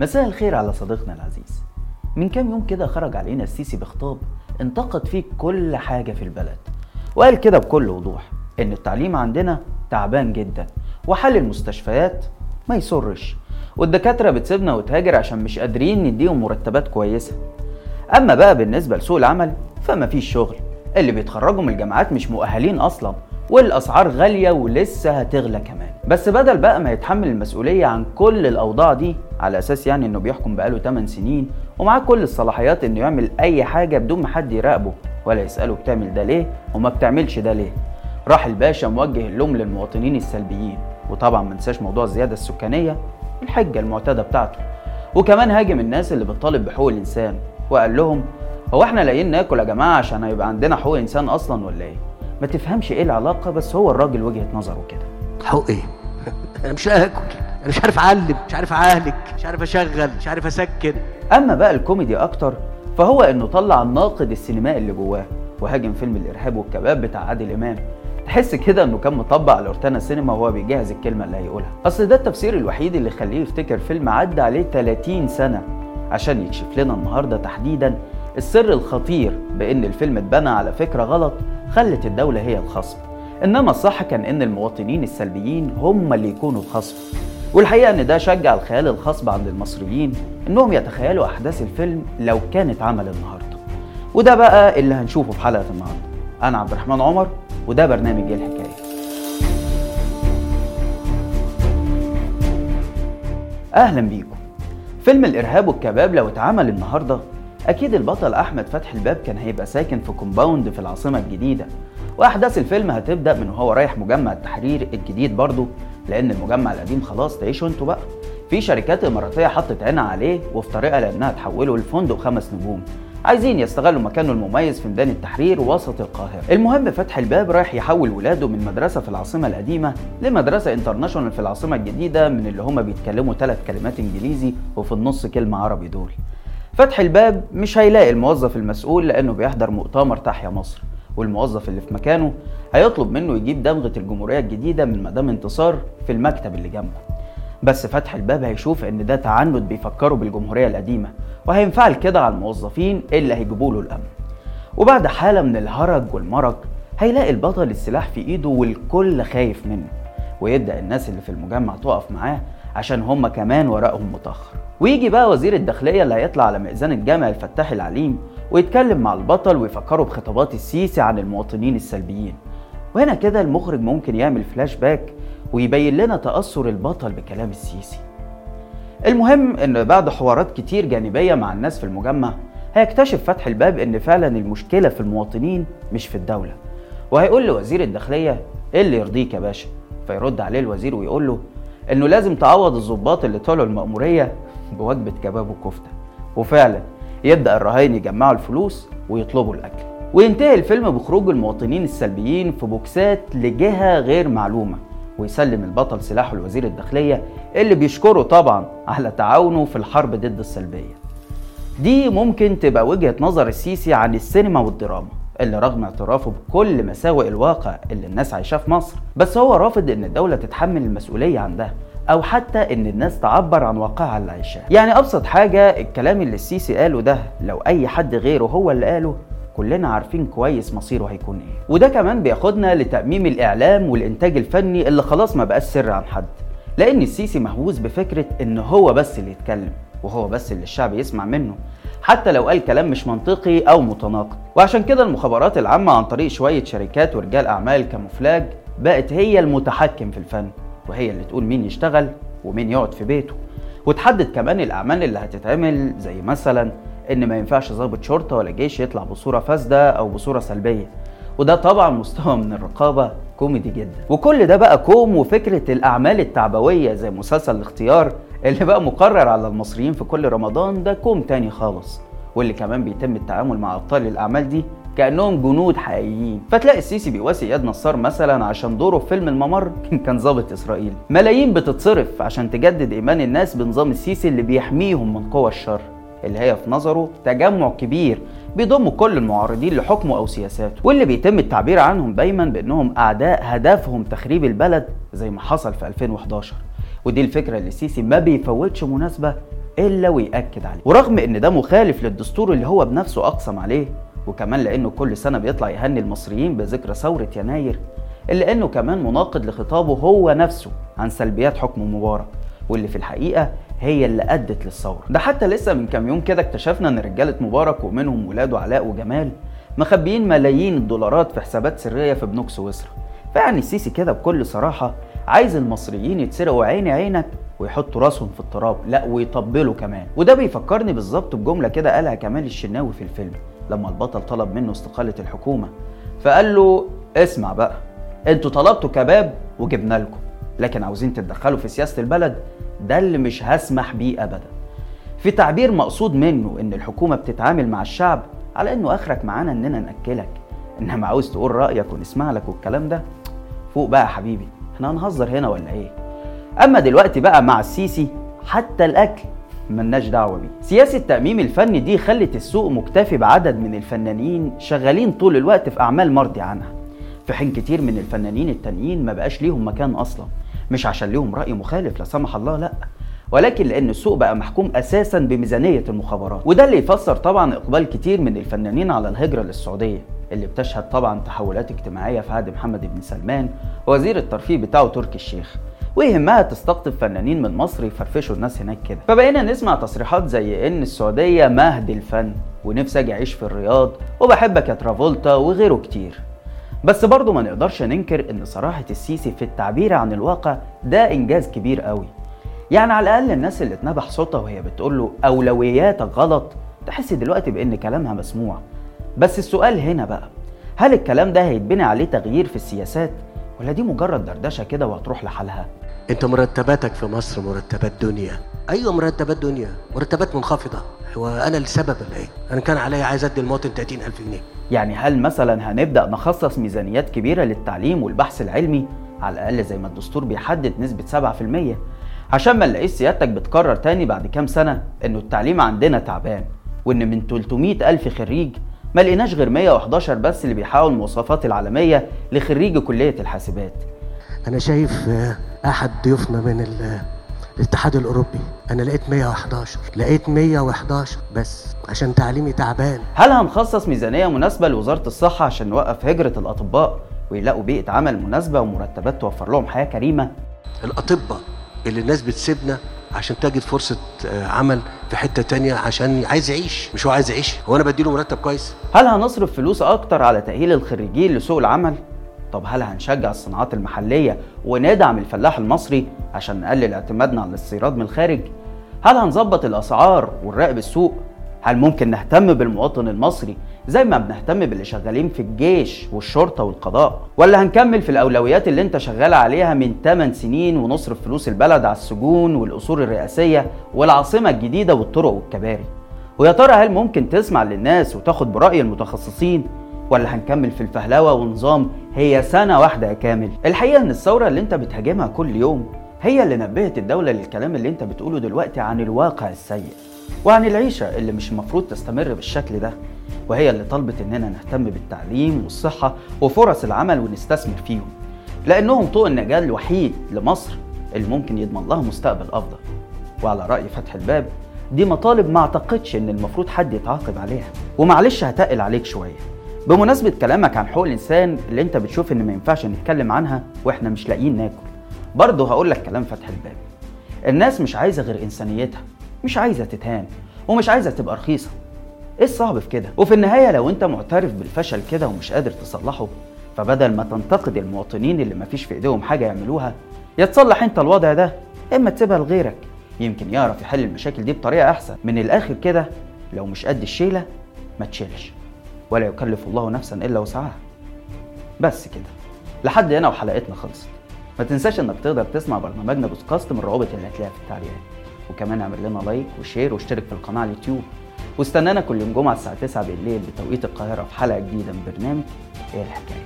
مساء الخير على صديقنا العزيز. من كام يوم كده خرج علينا السيسي بخطاب انتقد فيه كل حاجة في البلد وقال كده بكل وضوح إن التعليم عندنا تعبان جدا وحل المستشفيات ما يسرش والدكاترة بتسيبنا وتهاجر عشان مش قادرين نديهم مرتبات كويسة. أما بقى بالنسبة لسوق العمل فما فيش شغل اللي بيتخرجوا من الجامعات مش مؤهلين أصلا. والأسعار غالية ولسه هتغلى كمان. بس بدل بقى ما يتحمل المسؤولية عن كل الأوضاع دي على أساس يعني إنه بيحكم بقاله 8 سنين ومعاه كل الصلاحيات إنه يعمل أي حاجة بدون ما حد يراقبه ولا يسأله بتعمل ده ليه وما بتعملش ده ليه. راح الباشا موجه اللوم للمواطنين السلبيين وطبعا ما ننساش موضوع الزيادة السكانية الحجة المعتادة بتاعته. وكمان هاجم الناس اللي بتطالب بحقوق الإنسان وقال لهم هو إحنا لاقيين ناكل يا جماعة عشان هيبقى عندنا حقوق إنسان أصلا ولا إيه؟ ما تفهمش إيه العلاقة بس هو الراجل وجهة نظره كده. حقوق إيه؟ أنا مش هاكل. أنا مش عارف أعلم مش عارف أعالج مش عارف أشغل مش عارف أسكن. أما بقى الكوميدي أكتر فهو إنه طلع الناقد السينمائي اللي جواه وهاجم فيلم الإرهاب والكباب بتاع عادل إمام. تحس كده إنه كان مطبق على روتانا سينما وهو بيجهز الكلمة اللي هيقولها. أصل ده التفسير الوحيد اللي يخليه يفتكر فيلم عدى عليه 30 سنة عشان يكشف لنا النهارده تحديدا السر الخطير بإن الفيلم اتبنى على فكرة غلط خلت الدولة هي الخصم إنما الصح كان إن المواطنين السلبيين هم اللي يكونوا الخصم والحقيقة إن ده شجع الخيال الخصب عند المصريين إنهم يتخيلوا أحداث الفيلم لو كانت عمل النهارده. وده بقى اللي هنشوفه في حلقة النهارده. أنا عبد الرحمن عمر وده برنامج إيه الحكاية؟ أهلا بيكم. فيلم الإرهاب والكباب لو اتعمل النهارده أكيد البطل أحمد فتحي الباب كان هيبقى ساكن في كومباوند في العاصمة الجديدة. وأحداث الفيلم هتبدأ من وهو رايح مجمع التحرير الجديد برضه لأن المجمع القديم خلاص تعيشوا أنتوا بقى. في شركات إماراتية حطت عينها عليه وفي طريقها لأنها تحوله لفندق خمس نجوم. عايزين يستغلوا مكانه المميز في ميدان التحرير وسط القاهرة. المهم فتح الباب رايح يحول ولاده من مدرسة في العاصمة القديمة لمدرسة انترناشونال في العاصمة الجديدة من اللي هما بيتكلموا ثلاث كلمات إنجليزي وفي النص كلمة عربي دول. فتح الباب مش هيلاقي الموظف المسؤول لأنه بيحضر مؤتمر تحيا مصر. والموظف اللي في مكانه هيطلب منه يجيب دمغة الجمهورية الجديدة من مدام انتصار في المكتب اللي جنبه. بس فتح الباب هيشوف إن ده تعنت بيفكروا بالجمهورية القديمة وهينفعل كده على الموظفين اللي هيجيبوا له الأمن. وبعد حالة من الهرج والمرج هيلاقي البطل السلاح في إيده والكل خايف منه. ويبدأ الناس اللي في المجمع تقف معاه عشان هم كمان ورقهم متأخر. ويجي بقى وزير الداخلية اللي هيطلع على مئذنة جامع الفتاح العليم ويتكلم مع البطل ويفكروا بخطابات السيسي عن المواطنين السلبيين. وهنا كده المخرج ممكن يعمل فلاش باك ويبين لنا تأثر البطل بكلام السيسي. المهم إن بعد حوارات كتير جانبية مع الناس في المجمع هيكتشف فتح الباب إن فعلا المشكلة في المواطنين مش في الدولة. وهيقول لوزير الداخلية إيه اللي يرضيك يا باشا؟ فيرد عليه الوزير ويقول له انه لازم تعوض الضباط اللي طلعوا المأمورية بوجبة كباب وكفتة. وفعلا يبدأ الرهاين يجمعوا الفلوس ويطلبوا الأكل. وينتهي الفيلم بخروج المواطنين السلبيين في بوكسات لجهة غير معلومة ويسلم البطل سلاحه لوزير الداخلية اللي بيشكره طبعا على تعاونه في الحرب ضد السلبية. دي ممكن تبقى وجهة نظر السيسي عن السينما والدراما. اللي رغم اعترافه بكل مساوئ الواقع اللي الناس عايشاه في مصر بس هو رافض إن الدولة تتحمل المسؤولية عن ده أو حتى إن الناس تعبر عن واقعها اللي عايشاه. يعني أبسط حاجة الكلام اللي السيسي قاله ده لو أي حد غيره هو اللي قاله كلنا عارفين كويس مصيره هيكون إيه. وده كمان بياخدنا لتأميم الإعلام والإنتاج الفني اللي خلاص ما بقاش سر عن حد. لأن السيسي مهووس بفكرة إن هو بس اللي يتكلم. وهو بس اللي الشعب يسمع منه حتى لو قال كلام مش منطقي أو متناقض. وعشان كده المخابرات العامة عن طريق شوية شركات ورجال أعمال كاموفلاج بقت هي المتحكم في الفن وهي اللي تقول مين يشتغل ومين يقعد في بيته. وتحدد كمان الأعمال اللي هتتعمل زي مثلا إن ما ينفعش ضابط شرطة ولا جيش يطلع بصورة فاسدة أو بصورة سلبية. وده طبعا مستوى من الرقابة كوميدي جدا. وكل ده بقى كوم وفكرة الأعمال التعبوية زي مسلسل الاختيار اللي بقى مقرر على المصريين في كل رمضان ده كوم تاني خالص واللي كمان بيتم التعامل مع أبطال الأعمال دي كأنهم جنود حقيقيين. فتلاقي السيسي بيواسي إياد نصار مثلا عشان دوره في فيلم الممر كان ضابط إسرائيل. ملايين بتتصرف عشان تجدد إيمان الناس بنظام السيسي اللي بيحميهم من قوى الشر اللي هي في نظره تجمع كبير بيضم كل المعارضين لحكمه أو سياساته. واللي بيتم التعبير عنهم دايما بأنهم أعداء هدفهم تخريب البلد زي ما حصل في 2011 ودي الفكرة اللي السيسي ما بيفوتش مناسبة إلا ويأكد عليه ورغم إن ده مخالف للدستور اللي هو بنفسه أقسم عليه وكمان لأنه كل سنة بيطلع يهني المصريين بذكرى ثورة يناير إلا إنه كمان مناقض لخطابه هو نفسه عن سلبيات حكم مبارك واللي في الحقيقة هي اللي أدت للثورة. ده حتى لسه من كام يوم كده اكتشفنا إن رجالة مبارك ومنهم ولاده علاء وجمال مخبيين ملايين الدولارات في حسابات سرية في بنوك سويسرا. فيعني السيسي كده بكل صراحة عايز المصريين يتسرقوا عيني عينك ويحطوا راسهم في التراب لا ويطبلوا كمان. وده بيفكرني بالظبط بجملة كده قالها كمال الشناوي في الفيلم لما البطل طلب منه استقالة الحكومة فقال له اسمع بقى أنتوا طلبتوا كباب وجبنا لكم لكن عاوزين تتدخلوا في سياسة البلد ده اللي مش هسمح بيه ابدا. في تعبير مقصود منه إن الحكومة بتتعامل مع الشعب على إنه آخرك معانا إننا نأكلك إنما عاوز تقول رأيك ونسمع لك والكلام ده فوق بقى حبيبي. إحنا هنهزر هنا ولا إيه؟ أما دلوقتي بقى مع السيسي حتى الأكل ملناش دعوة بيه. سياسة التأميم الفني دي خلت السوق مكتفي بعدد من الفنانين شغالين طول الوقت في أعمال مرضي عنها. في حين كتير من الفنانين التانيين ما بقاش ليهم مكان أصلا. مش عشان ليهم رأي مخالف لا سمح الله لا. ولكن لأن السوق بقى محكوم أساسا بميزانية المخابرات. وده اللي يفسر طبعا إقبال كتير من الفنانين على الهجرة للسعودية. اللي بتشهد طبعا تحولات اجتماعية في عهد محمد بن سلمان ووزير الترفيه بتاعه تركي الشيخ. ويهمها تستقطب فنانين من مصر يفرفشوا الناس هناك كده. فبقينا نسمع تصريحات زي إن السعودية مهد الفن ونفسي أجي أعيش في الرياض وبحبك يا ترافولتا وغيره كتير. بس برضه ما نقدرش ننكر إن صراحة السيسي في التعبير عن الواقع ده إنجاز كبير قوي. يعني على الأقل الناس اللي اتنبح صوتها وهي بتقول له اولوياتك غلط تحس دلوقتي بإن كلامها مسموع. بس السؤال هنا بقى هل الكلام ده هيتبني عليه تغيير في السياسات؟ ولا دي مجرد دردشة كده وهتروح لحالها؟ انت مرتباتك في مصر مرتبات دنيا. أيوه مرتبات دنيا مرتبات منخفضة. هو أنا السبب ولا إيه أنا كان عليا عايز أدي المواطن 30000 جنيه. يعني هل مثلا هنبدأ نخصص ميزانيات كبيرة للتعليم والبحث العلمي؟ على الأقل زي ما الدستور بيحدد نسبة 7% عشان ما نلاقيش سيادتك بتكرر تاني بعد كام سنة إنه التعليم عندنا تعبان وإن من 300 ألف خريج ما لقيناش غير 111 بس اللي بيحققوا المواصفات العالمية لخريج كلية الحاسبات. أنا شايف آه، أحد ضيوفنا من ال- الاتحاد الأوروبي. أنا لقيت 111 لقيت 111 بس عشان تعليمي تعبان. هل هنخصص ميزانية مناسبة لوزارة الصحة عشان نوقف هجرة الأطباء ويلاقوا بيئة عمل مناسبة ومرتبات توفر لهم حياة كريمة؟ الأطباء اللي الناس بتسيبنا عشان تجد فرصة آه، عمل في حتة تانية عشان عايز يعيش. مش هو عايز يعيش هو أنا بديله مرتب كويس. هل هنصرف فلوس أكتر على تأهيل الخريجين لسوق العمل؟ طب هل هنشجع الصناعات المحلية وندعم الفلاح المصري عشان نقلل اعتمادنا على الاستيراد من الخارج؟ هل هنظبط الأسعار ونراقب السوق؟ هل ممكن نهتم بالمواطن المصري زي ما بنهتم باللي شغالين في الجيش والشرطة والقضاء. ولا هنكمل في الأولويات اللي انت شغال عليها من 8 سنين ونصرف فلوس البلد على السجون والقصور الرئاسية والعاصمة الجديدة والطرق والكباري. ويا ترى هل ممكن تسمع للناس وتاخد برأي المتخصصين؟ ولا هنكمل في الفهلوة ونظام هي سنة واحدة يا كامل؟ الحقيقة إن الثورة اللي انت بتهاجمها كل يوم هي اللي نبهت الدولة للكلام اللي انت بتقوله دلوقتي عن الواقع السيء. وعن العيشة اللي مش المفروض تستمر بالشكل ده وهي اللي طلبت إننا نهتم بالتعليم والصحة وفرص العمل ونستثمر فيهم لأنهم طوق النجاة الوحيد لمصر اللي ممكن يضمن لها مستقبل أفضل. وعلى رأي فتح الباب دي مطالب ما أعتقدش إن المفروض حد يتعاقب عليها. ومعلش هتقل عليك شوية. بمناسبة كلامك عن حقوق الإنسان اللي أنت بتشوف إن ما ينفعش نتكلم عنها وإحنا مش لاقيين ناكل برضه هقول لك كلام فتح الباب. الناس مش عايزة غير إنسانيتها. مش عايزة تتهان ومش عايزة تبقى رخيصة. إيه الصعب في كده؟ وفي النهاية لو أنت معترف بالفشل كده ومش قادر تصلحه فبدل ما تنتقد المواطنين اللي مفيش في إيديهم حاجة يعملوها يا تصلح أنت الوضع ده. إما تسيبها لغيرك. يمكن يعرف يحل المشاكل دي بطريقة أحسن. من الآخر كده لو مش قد الشيلة ما تشيلش. ولا يكلف الله نفسا إلا وسعها. بس كده. لحد هنا وحلقتنا خلصت. ما تنساش إنك تقدر تسمع برنامجنا بودكاست من الروابط اللي هتلاقيها في التعليقات. وكمان اعمل لنا like و share واشترك في القناة على اليوتيوب. واستنانا كل يوم جمعة الساعة 9 بالليل بتوقيت القاهرة في حلقة جديدة من برنامج إيه الحكاية.